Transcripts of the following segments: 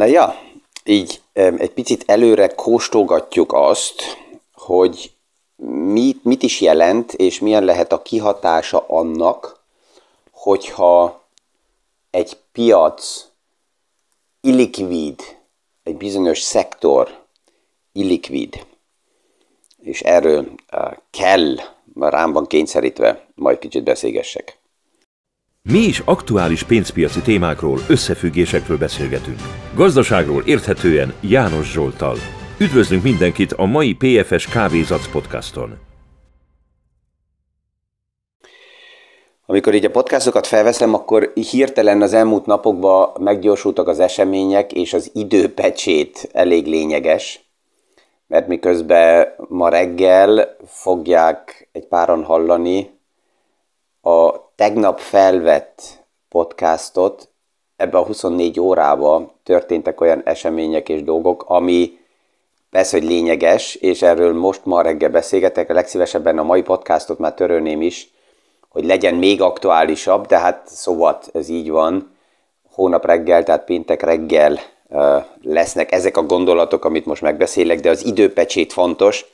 Na ja, így egy picit előre kóstolgatjuk azt, hogy mit, mit is jelent, és milyen lehet a kihatása annak, hogyha egy piac illikvid, egy bizonyos szektor illikvid, és erről kell rámban kényszerítve majd kicsit beszélgessek. Mi is aktuális pénzpiaci témákról, összefüggésekről beszélgetünk. Gazdaságról érthetően János Zsoltal. Üdvözlünk mindenkit a mai PFS Kávézac podcaston. Amikor így a podcastokat felveszem, akkor hirtelen az elmúlt napokban meggyorsultak az események, és az időpecsét elég lényeges, mert miközben ma reggel fogják egy páran hallani a tegnap felvett podcastot, ebbe a 24 órába történtek olyan események és dolgok, ami persze, hogy lényeges, és erről most ma reggel beszélgetek, a legszívesebben a mai podcastot már törölném is, hogy legyen még aktuálisabb, de hát szóval ez így van. Hónap reggel, tehát péntek reggel lesznek ezek a gondolatok, amit most megbeszélek, de az időpecsét fontos,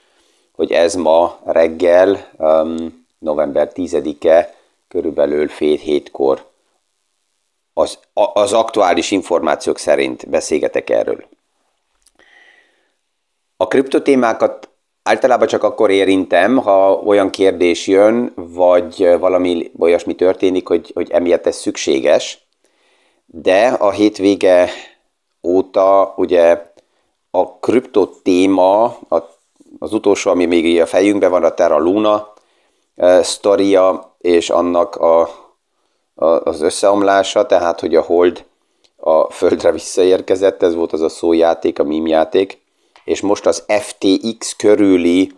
hogy ez ma reggel, november 10-e, körülbelül fél hétkor az, az aktuális információk szerint beszélgetek erről. A kriptotémákat általában csak akkor érintem, ha olyan kérdés jön, vagy valami olyasmi történik, hogy, hogy emiatt ez szükséges, de a hétvége óta ugye a kripto téma, az utolsó, ami még a fejünkben van, a Terra Luna uh, sztoria, és annak a, a, az összeomlása, tehát hogy a hold a földre visszaérkezett, ez volt az a szójáték, a mímjáték, és most az FTX körüli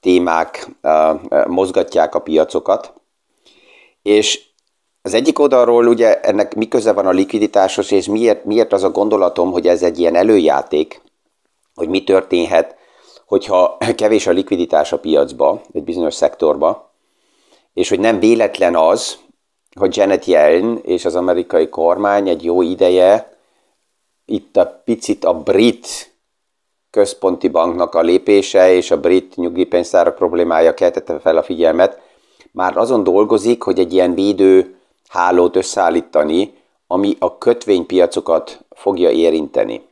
témák uh, mozgatják a piacokat, és az egyik oldalról ugye ennek mi köze van a likviditáshoz, és miért, miért az a gondolatom, hogy ez egy ilyen előjáték, hogy mi történhet, hogyha kevés a likviditás a piacba, egy bizonyos szektorba, és hogy nem véletlen az, hogy Janet Yellen és az amerikai kormány egy jó ideje itt a picit a brit központi banknak a lépése és a brit nyugdíjpénztárak problémája keltette fel a figyelmet, már azon dolgozik, hogy egy ilyen védő hálót összeállítani, ami a kötvénypiacokat fogja érinteni.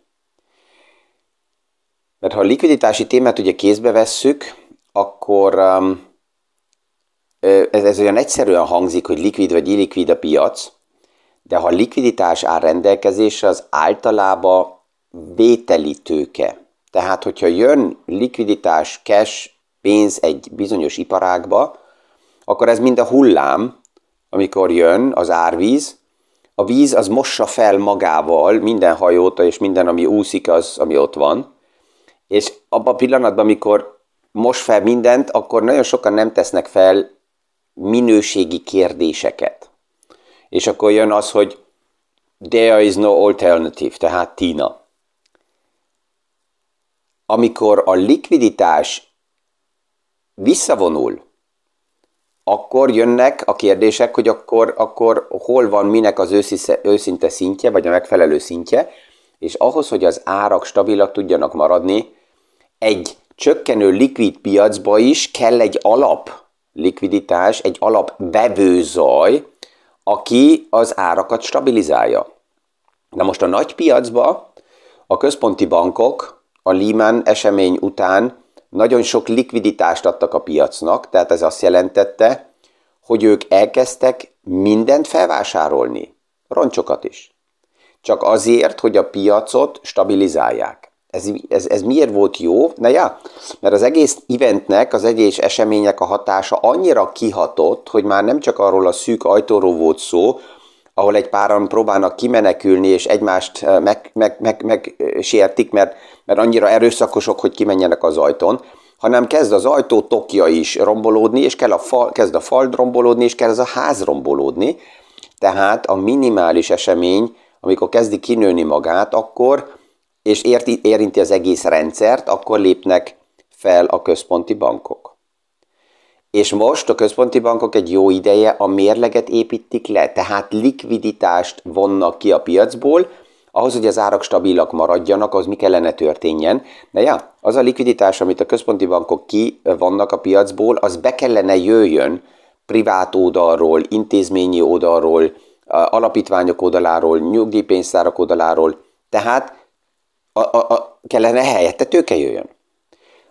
Mert ha a likviditási témát ugye kézbe vesszük, akkor um, ez, ez olyan egyszerűen hangzik, hogy likvid vagy illikvid a piac, de ha likviditás áll rendelkezésre, az általában vételi tőke. Tehát, hogyha jön likviditás, cash, pénz egy bizonyos iparágba, akkor ez mind a hullám, amikor jön az árvíz, a víz az mossa fel magával minden hajóta, és minden, ami úszik, az, ami ott van. És abban a pillanatban, amikor most fel mindent, akkor nagyon sokan nem tesznek fel minőségi kérdéseket. És akkor jön az, hogy there is no alternative, tehát Tina. Amikor a likviditás visszavonul, akkor jönnek a kérdések, hogy akkor, akkor hol van minek az őszinte szintje, vagy a megfelelő szintje, és ahhoz, hogy az árak stabilak tudjanak maradni, egy csökkenő likvid piacba is kell egy alap likviditás, egy alap bevőzaj, aki az árakat stabilizálja. Na most a nagy piacba a központi bankok a Lehman esemény után nagyon sok likviditást adtak a piacnak, tehát ez azt jelentette, hogy ők elkezdtek mindent felvásárolni, roncsokat is. Csak azért, hogy a piacot stabilizálják. Ez, ez, ez miért volt jó? Na ja, mert az egész eventnek, az egész események a hatása annyira kihatott, hogy már nem csak arról a szűk ajtóról volt szó, ahol egy páran próbálnak kimenekülni, és egymást meg, meg, meg, meg, meg sértik, mert, mert annyira erőszakosok, hogy kimenjenek az ajtón, hanem kezd az ajtó tokja is rombolódni, és kell a fal, kezd a fal rombolódni, és ez a ház rombolódni. Tehát a minimális esemény, amikor kezdi kinőni magát, akkor, és érti, érinti az egész rendszert, akkor lépnek fel a központi bankok. És most a központi bankok egy jó ideje a mérleget építik le, tehát likviditást vonnak ki a piacból, ahhoz, hogy az árak stabilak maradjanak, az mi kellene történjen. De ja, az a likviditás, amit a központi bankok ki vannak a piacból, az be kellene jöjjön privát oldalról, intézményi oldalról, alapítványok oldaláról, nyugdíjpénztárak oldaláról, tehát a, a, a, kellene helyette tőke jöjjön.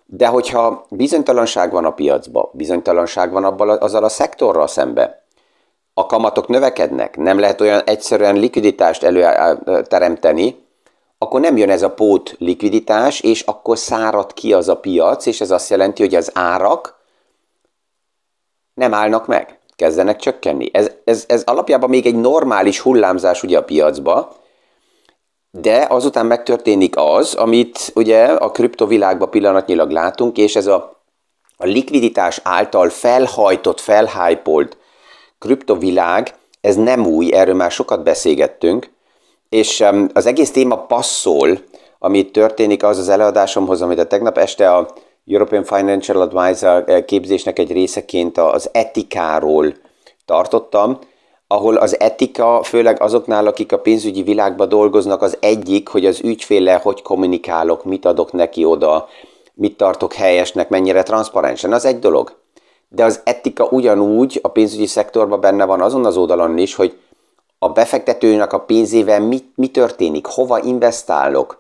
De hogyha bizonytalanság van a piacban, bizonytalanság van abban azzal a szektorral szembe, a kamatok növekednek, nem lehet olyan egyszerűen likviditást előteremteni, akkor nem jön ez a pót likviditás, és akkor szárad ki az a piac, és ez azt jelenti, hogy az árak nem állnak meg, kezdenek csökkenni. Ez, ez, ez alapjában még egy normális hullámzás ugye a piacba, de azután megtörténik az, amit ugye a kriptovilágban pillanatnyilag látunk, és ez a, a likviditás által felhajtott, felhájpolt kriptovilág, ez nem új, erről már sokat beszélgettünk, és az egész téma passzol, amit történik az az előadásomhoz, amit a tegnap este a European Financial Advisor eh, képzésnek egy részeként az etikáról tartottam, ahol az etika, főleg azoknál, akik a pénzügyi világban dolgoznak, az egyik, hogy az ügyféle hogy kommunikálok, mit adok neki oda, mit tartok helyesnek, mennyire transzparensen, az egy dolog. De az etika ugyanúgy a pénzügyi szektorban benne van azon az oldalon is, hogy a befektetőnek a pénzével mi, mi történik, hova investálok,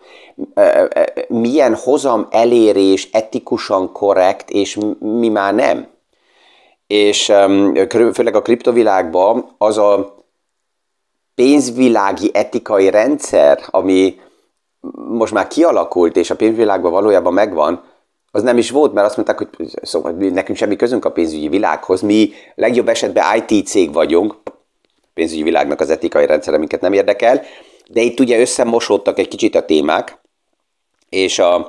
milyen hozam elérés etikusan korrekt, és mi már nem. És főleg a kriptovilágban az a pénzvilági etikai rendszer, ami most már kialakult, és a pénzvilágban valójában megvan, az nem is volt, mert azt mondták, hogy szóval nekünk semmi közünk a pénzügyi világhoz, mi legjobb esetben IT cég vagyunk, pénzügyi világnak az etikai rendszer, amiket nem érdekel, de itt ugye összemosódtak egy kicsit a témák, és a, a,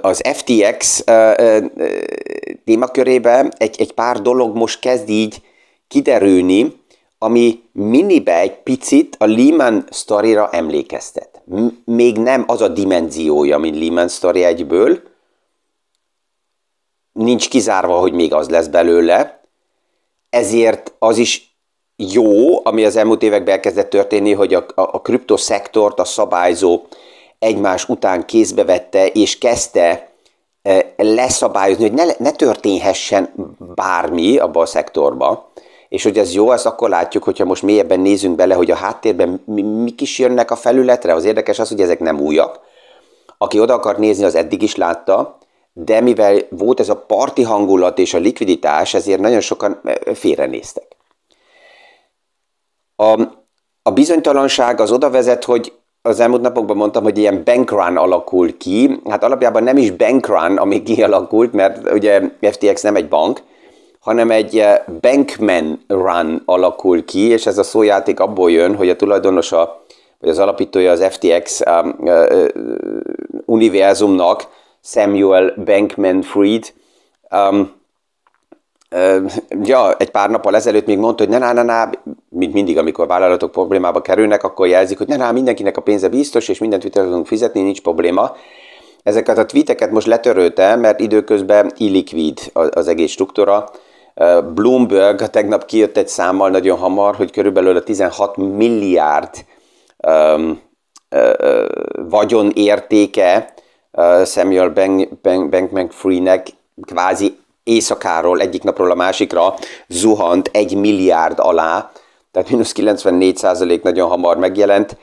az FTX témakörébe egy, egy pár dolog most kezd így kiderülni, ami minibe egy picit a Lehman sztorira emlékeztet. Még nem az a dimenziója, mint Lehman sztori egyből, nincs kizárva, hogy még az lesz belőle, ezért az is jó, ami az elmúlt években elkezdett történni, hogy a, a, a kriptoszektort a szabályzó egymás után kézbe vette, és kezdte e, leszabályozni, hogy ne, ne történhessen bármi abban a szektorban. És hogy ez jó, azt akkor látjuk, hogyha most mélyebben nézünk bele, hogy a háttérben mi, mik is jönnek a felületre. Az érdekes az, hogy ezek nem újak. Aki oda akart nézni, az eddig is látta, de mivel volt ez a parti hangulat és a likviditás, ezért nagyon sokan e, félrenéztek. A, a bizonytalanság az oda vezet, hogy az elmúlt napokban mondtam, hogy ilyen bankrun alakul ki. Hát alapjában nem is bankrun, ami kialakult, mert ugye FTX nem egy bank, hanem egy eh, bankman run alakul ki, és ez a szójáték abból jön, hogy a tulajdonosa, vagy az alapítója az FTX um, uh, univerzumnak, Samuel Bankman Fried, um, ja, egy pár nappal ezelőtt még mondta, hogy ne, ne, ne, mint mindig, amikor vállalatok problémába kerülnek, akkor jelzik, hogy ne, ne, mindenkinek a pénze biztos, és mindent vissza tudunk fizetni, nincs probléma. Ezeket a tweeteket most letörölte, mert időközben illikvid az egész struktúra. Bloomberg tegnap kijött egy számmal nagyon hamar, hogy körülbelül a 16 milliárd um, uh, vagyon értéke Samuel Bankman Bank, Bank Free-nek kvázi éjszakáról, egyik napról a másikra zuhant egy milliárd alá, tehát mínusz 94 százalék nagyon hamar megjelent,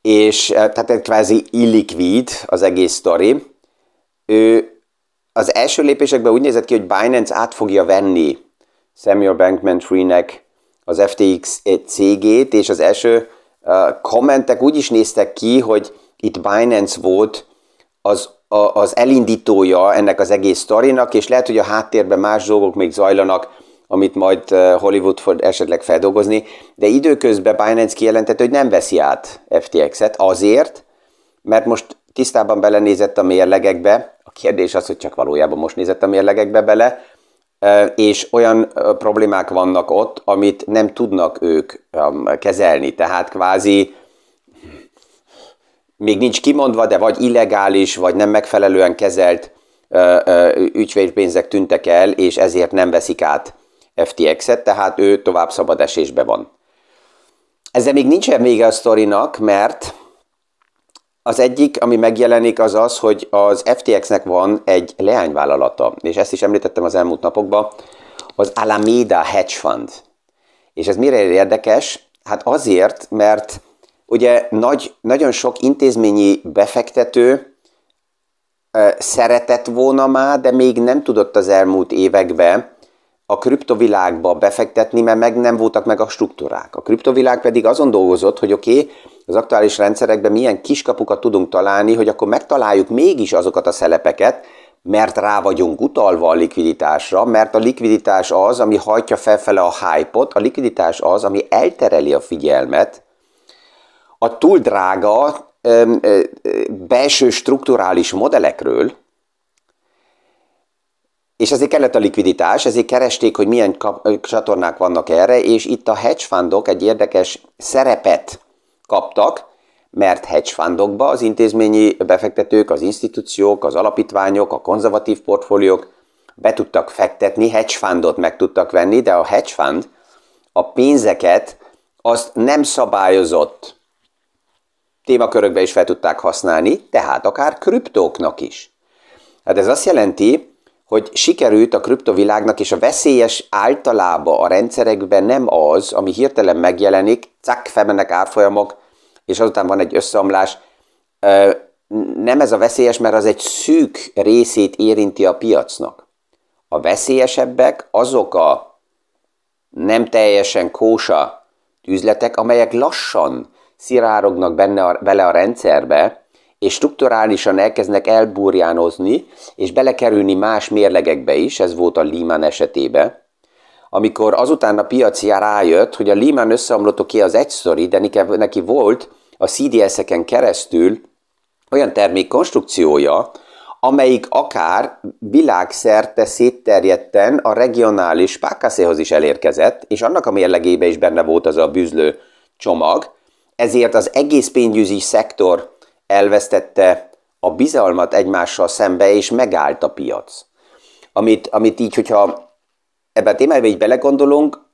és eh, tehát egy kvázi illikvid az egész sztori. Ő az első lépésekben úgy nézett ki, hogy Binance át fogja venni Samuel Bankman Free-nek az FTX cégét, és az első uh, kommentek úgy is néztek ki, hogy itt Binance volt az a, az elindítója ennek az egész sztorinak, és lehet, hogy a háttérben más dolgok még zajlanak, amit majd eh, Hollywood fog esetleg feldolgozni, de időközben Binance kijelentette, hogy nem veszi át FTX-et azért, mert most tisztában belenézett a mérlegekbe, a kérdés az, hogy csak valójában most nézett a mérlegekbe bele, eh, és olyan eh, problémák vannak ott, amit nem tudnak ők kezelni, tehát kvázi még nincs kimondva, de vagy illegális, vagy nem megfelelően kezelt ügyfélpénzek tűntek el, és ezért nem veszik át FTX-et, tehát ő tovább szabad esésbe van. Ezzel még nincsen vége a sztorinak, mert Az egyik, ami megjelenik, az az, hogy az FTX-nek van egy leányvállalata, és ezt is említettem az elmúlt napokban, az Alameda Hedge Fund. És ez mire érdekes? Hát azért, mert ugye nagy, nagyon sok intézményi befektető szeretett volna már, de még nem tudott az elmúlt években a kriptovilágba befektetni, mert meg nem voltak meg a struktúrák. A kriptovilág pedig azon dolgozott, hogy oké, okay, az aktuális rendszerekben milyen kiskapukat tudunk találni, hogy akkor megtaláljuk mégis azokat a szelepeket, mert rá vagyunk utalva a likviditásra, mert a likviditás az, ami hajtja felfele a hype-ot, a likviditás az, ami eltereli a figyelmet, a túl drága ö, ö, belső strukturális modellekről, és ezért kellett a likviditás, ezért keresték, hogy milyen kap- csatornák vannak erre, és itt a hedge fundok egy érdekes szerepet kaptak, mert hedge fundokba az intézményi befektetők, az institúciók, az alapítványok, a konzervatív portfóliók be tudtak fektetni, hedge fundot meg tudtak venni, de a hedge fund a pénzeket azt nem szabályozott témakörökbe is fel tudták használni, tehát akár kriptóknak is. Hát ez azt jelenti, hogy sikerült a kriptovilágnak, és a veszélyes általában a rendszerekben nem az, ami hirtelen megjelenik, cak, felmennek árfolyamok, és azután van egy összeomlás. Nem ez a veszélyes, mert az egy szűk részét érinti a piacnak. A veszélyesebbek azok a nem teljesen kósa üzletek, amelyek lassan szirárognak benne a, bele a rendszerbe, és strukturálisan elkezdnek elburjánozni, és belekerülni más mérlegekbe is, ez volt a Lehman esetében, amikor azután a piaci rájött, hogy a Lehman összeomlott ki az egy sztori, de neki volt a CDS-eken keresztül olyan termékkonstrukciója, amelyik akár világszerte szétterjedten a regionális pákaszéhoz is elérkezett, és annak a mérlegébe is benne volt az a bűzlő csomag, ezért az egész pénzügyi szektor elvesztette a bizalmat egymással szembe, és megállt a piac. Amit, amit így, hogyha ebben a témában így belegondolunk,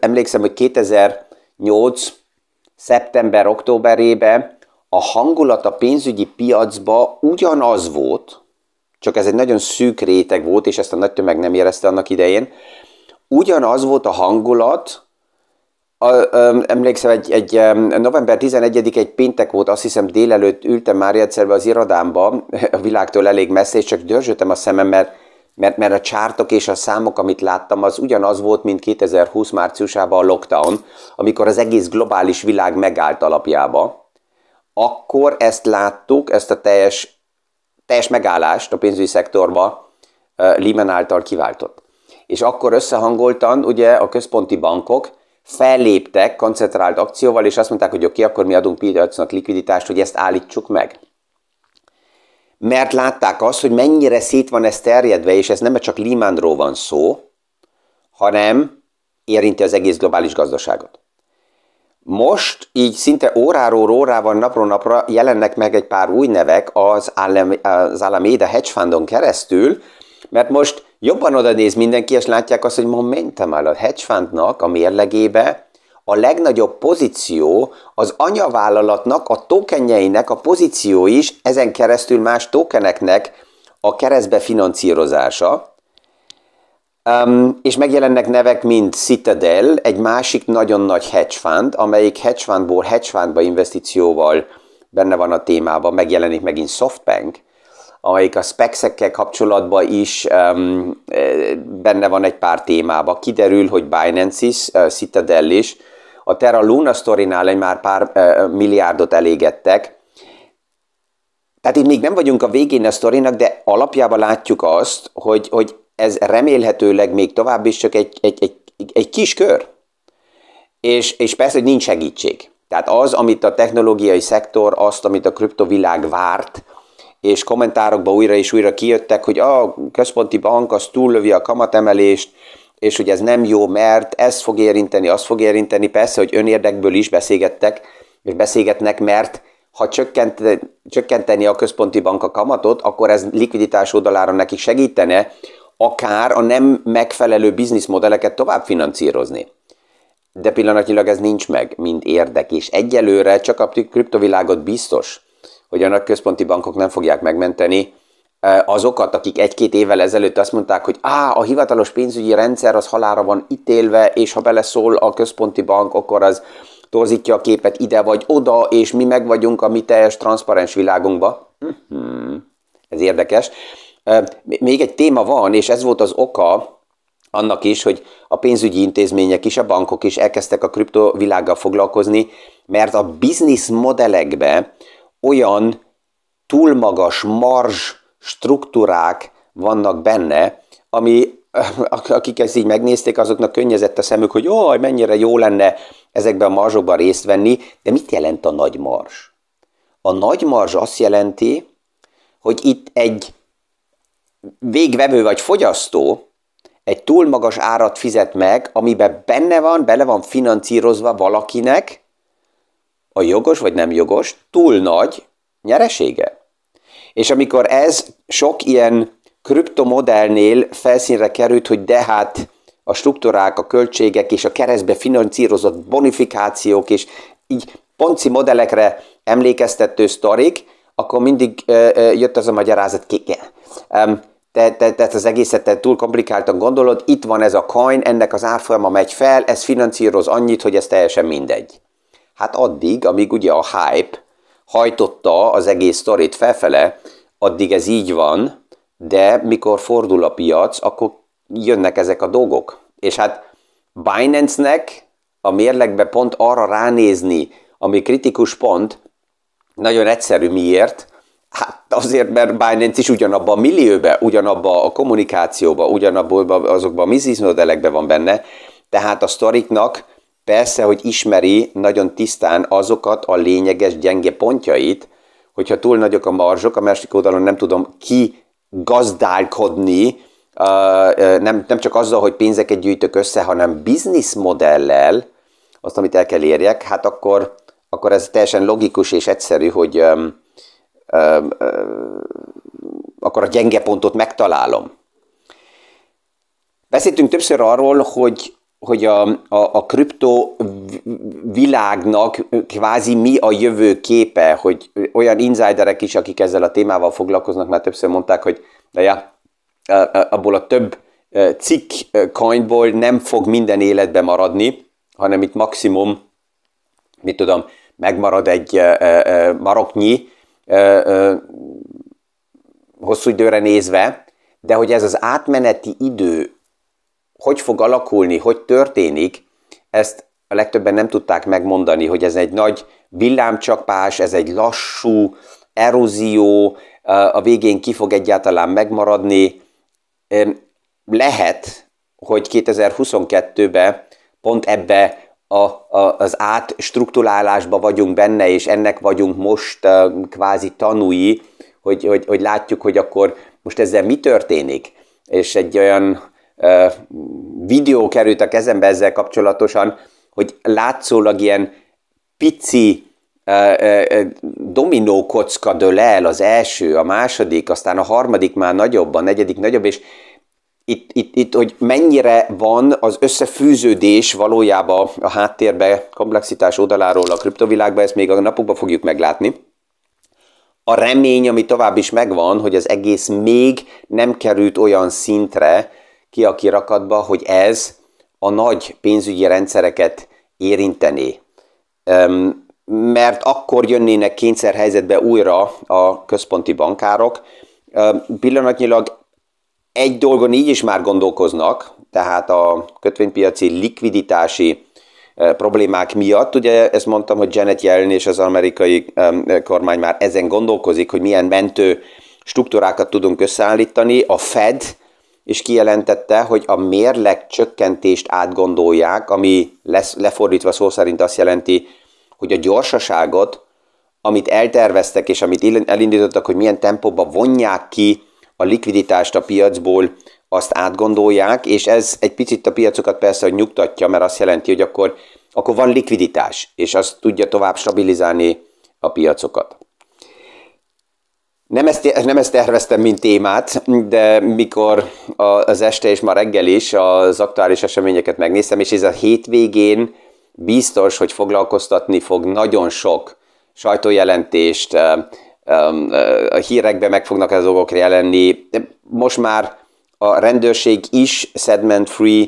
emlékszem, hogy 2008 szeptember-októberében a hangulat a pénzügyi piacba ugyanaz volt, csak ez egy nagyon szűk réteg volt, és ezt a nagy tömeg nem érezte annak idején, ugyanaz volt a hangulat, a, um, emlékszem, egy, egy november 11 egy péntek volt, azt hiszem délelőtt ültem már egyszerűen az irodámba, a világtól elég messze, és csak dörzsöltem a szemem, mert, mert, mert a csártok és a számok, amit láttam, az ugyanaz volt, mint 2020 márciusában a lockdown, amikor az egész globális világ megállt alapjába. Akkor ezt láttuk, ezt a teljes, teljes megállást a pénzügyi szektorba Lehman által kiváltott. És akkor összehangoltan ugye a központi bankok, felléptek koncentrált akcióval, és azt mondták, hogy oké, okay, akkor mi adunk piacnak likviditást, hogy ezt állítsuk meg. Mert látták azt, hogy mennyire szét van ez terjedve, és ez nem csak Lehmanról van szó, hanem érinti az egész globális gazdaságot. Most így szinte óráról órában, napról napra jelennek meg egy pár új nevek az, Alameda Hedge Fundon keresztül, mert most jobban oda néz mindenki, és látják azt, hogy momentum a hedge fundnak a mérlegébe a legnagyobb pozíció az anyavállalatnak, a tokenjeinek a pozíció is, ezen keresztül más tokeneknek a keresztbe finanszírozása. Um, és megjelennek nevek, mint Citadel, egy másik nagyon nagy hedge fund, amelyik hedge fundból hedge fundba investícióval benne van a témában, megjelenik megint Softbank, amelyik a specs kapcsolatban is um, benne van egy pár témába. Kiderül, hogy Binance is, uh, Citadel is, a Terra Luna sztorinál egy már pár uh, milliárdot elégettek. Tehát itt még nem vagyunk a végén a sztorinak, de alapjában látjuk azt, hogy, hogy ez remélhetőleg még tovább is csak egy, egy, egy, egy kis kör. És, és persze, hogy nincs segítség. Tehát az, amit a technológiai szektor, azt, amit a kriptovilág várt, és kommentárokba újra és újra kijöttek, hogy a központi bank az túllövi a kamatemelést, és hogy ez nem jó, mert ez fog érinteni, azt fog érinteni. Persze, hogy önérdekből is beszélgettek, és beszélgetnek, mert ha csökkent, csökkenteni a központi bank a kamatot, akkor ez likviditás oldalára nekik segítene, akár a nem megfelelő bizniszmodelleket tovább finanszírozni. De pillanatnyilag ez nincs meg, mint érdek, és egyelőre csak a kriptovilágot biztos, hogy a nagy központi bankok nem fogják megmenteni azokat, akik egy-két évvel ezelőtt azt mondták, hogy á, a hivatalos pénzügyi rendszer az halára van ítélve, és ha beleszól a központi bank, akkor az torzítja a képet ide vagy oda, és mi meg vagyunk a mi teljes transzparens világunkba. Hmm, ez érdekes. Még egy téma van, és ez volt az oka annak is, hogy a pénzügyi intézmények is, a bankok is elkezdtek a kriptovilággal foglalkozni, mert a biznisz modellekbe olyan túl magas marzs struktúrák vannak benne, ami akik ezt így megnézték, azoknak könnyezett a szemük, hogy jaj, mennyire jó lenne ezekben a marzsokban részt venni, de mit jelent a nagy marzs? A nagy marzs azt jelenti, hogy itt egy végvevő vagy fogyasztó egy túl magas árat fizet meg, amiben benne van, bele van financírozva valakinek a jogos vagy nem jogos, túl nagy nyeresége. És amikor ez sok ilyen kriptomodellnél felszínre került, hogy de hát a struktúrák, a költségek és a keresztbe finanszírozott bonifikációk és így ponci modellekre emlékeztető sztorik, akkor mindig uh, jött az a magyarázat, ki, um, te, te, te az egészet te túl komplikáltan gondolod, itt van ez a coin, ennek az árfolyama megy fel, ez finanszíroz annyit, hogy ez teljesen mindegy. Hát addig, amíg ugye a hype hajtotta az egész sztorit felfele, addig ez így van, de mikor fordul a piac, akkor jönnek ezek a dolgok. És hát Binance-nek a mérlegbe pont arra ránézni, ami kritikus pont, nagyon egyszerű miért, Hát azért, mert Binance is ugyanabban a millióbe, ugyanabban a kommunikációban, ugyanabban azokban a business modellekben van benne, tehát a sztoriknak persze, hogy ismeri nagyon tisztán azokat a lényeges gyenge pontjait, hogyha túl nagyok a marzsok, a másik oldalon nem tudom ki gazdálkodni, nem, nem csak azzal, hogy pénzeket gyűjtök össze, hanem business modellel, azt, amit el kell érjek, hát akkor, akkor ez teljesen logikus és egyszerű, hogy akkor a gyenge pontot megtalálom. Beszéltünk többször arról, hogy, hogy a, a, a kripto világnak kvázi mi a jövő képe, hogy olyan insiderek is, akik ezzel a témával foglalkoznak, már többször mondták, hogy de ja, abból a több cikk coinból nem fog minden életbe maradni, hanem itt maximum, mit tudom, megmarad egy maroknyi, hosszú időre nézve, de hogy ez az átmeneti idő hogy fog alakulni, hogy történik, ezt a legtöbben nem tudták megmondani, hogy ez egy nagy villámcsapás, ez egy lassú erózió, a végén ki fog egyáltalán megmaradni. Lehet, hogy 2022-ben pont ebbe a, a, az átstruktúrálásba vagyunk benne, és ennek vagyunk most kvázi tanúi, hogy, hogy, hogy látjuk, hogy akkor most ezzel mi történik. És egy olyan videó került a kezembe ezzel kapcsolatosan, hogy látszólag ilyen pici dominó kocka dől el, az első, a második, aztán a harmadik már nagyobb, a negyedik nagyobb, és itt, itt, itt, hogy mennyire van az összefűződés valójában a háttérbe, komplexitás oldaláról a kriptovilágban, ezt még a napokban fogjuk meglátni. A remény, ami tovább is megvan, hogy az egész még nem került olyan szintre ki a kirakatba, hogy ez a nagy pénzügyi rendszereket érinteni. Mert akkor jönnének kényszerhelyzetbe újra a központi bankárok. Pillanatnyilag egy dolgon így is már gondolkoznak, tehát a kötvénypiaci likviditási problémák miatt. Ugye ezt mondtam, hogy Janet Yellen és az amerikai kormány már ezen gondolkozik, hogy milyen mentő struktúrákat tudunk összeállítani. A Fed is kijelentette, hogy a mérleg csökkentést átgondolják, ami lesz, lefordítva szó szerint azt jelenti, hogy a gyorsaságot, amit elterveztek és amit elindítottak, hogy milyen tempóban vonják ki a likviditást a piacból, azt átgondolják, és ez egy picit a piacokat persze, hogy nyugtatja, mert azt jelenti, hogy akkor, akkor van likviditás, és az tudja tovább stabilizálni a piacokat. Nem ezt, nem ezt terveztem, mint témát, de mikor az este és ma reggel is az aktuális eseményeket megnéztem, és ez a hétvégén biztos, hogy foglalkoztatni fog nagyon sok sajtójelentést, a hírekben meg fognak ez dolgok jelenni. Most már a rendőrség is segment free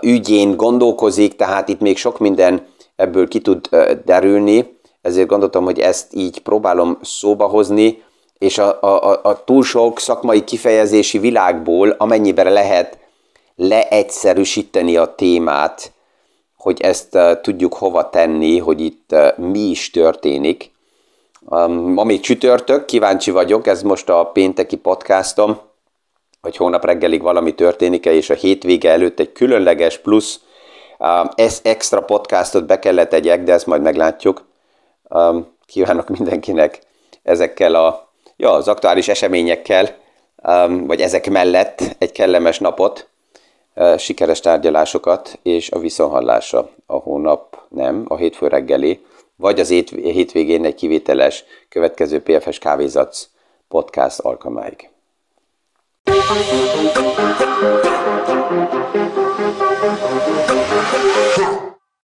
ügyén gondolkozik, tehát itt még sok minden ebből ki tud derülni, ezért gondoltam, hogy ezt így próbálom szóba hozni, és a, a, a túl sok szakmai kifejezési világból, amennyiben lehet leegyszerűsíteni a témát, hogy ezt tudjuk hova tenni, hogy itt mi is történik. Um, ami csütörtök, kíváncsi vagyok, ez most a pénteki podcastom, hogy hónap reggelig valami történik-e, és a hétvége előtt egy különleges plusz um, ez extra podcastot be kellett tegyek, de ezt majd meglátjuk. Um, kívánok mindenkinek ezekkel a, ja, az aktuális eseményekkel, um, vagy ezek mellett egy kellemes napot, uh, sikeres tárgyalásokat és a viszonhallása a hónap, nem, a hétfő reggeli, vagy az hétvégén egy kivételes következő PFS Kávézatsz podcast alkalmáig. Yeah.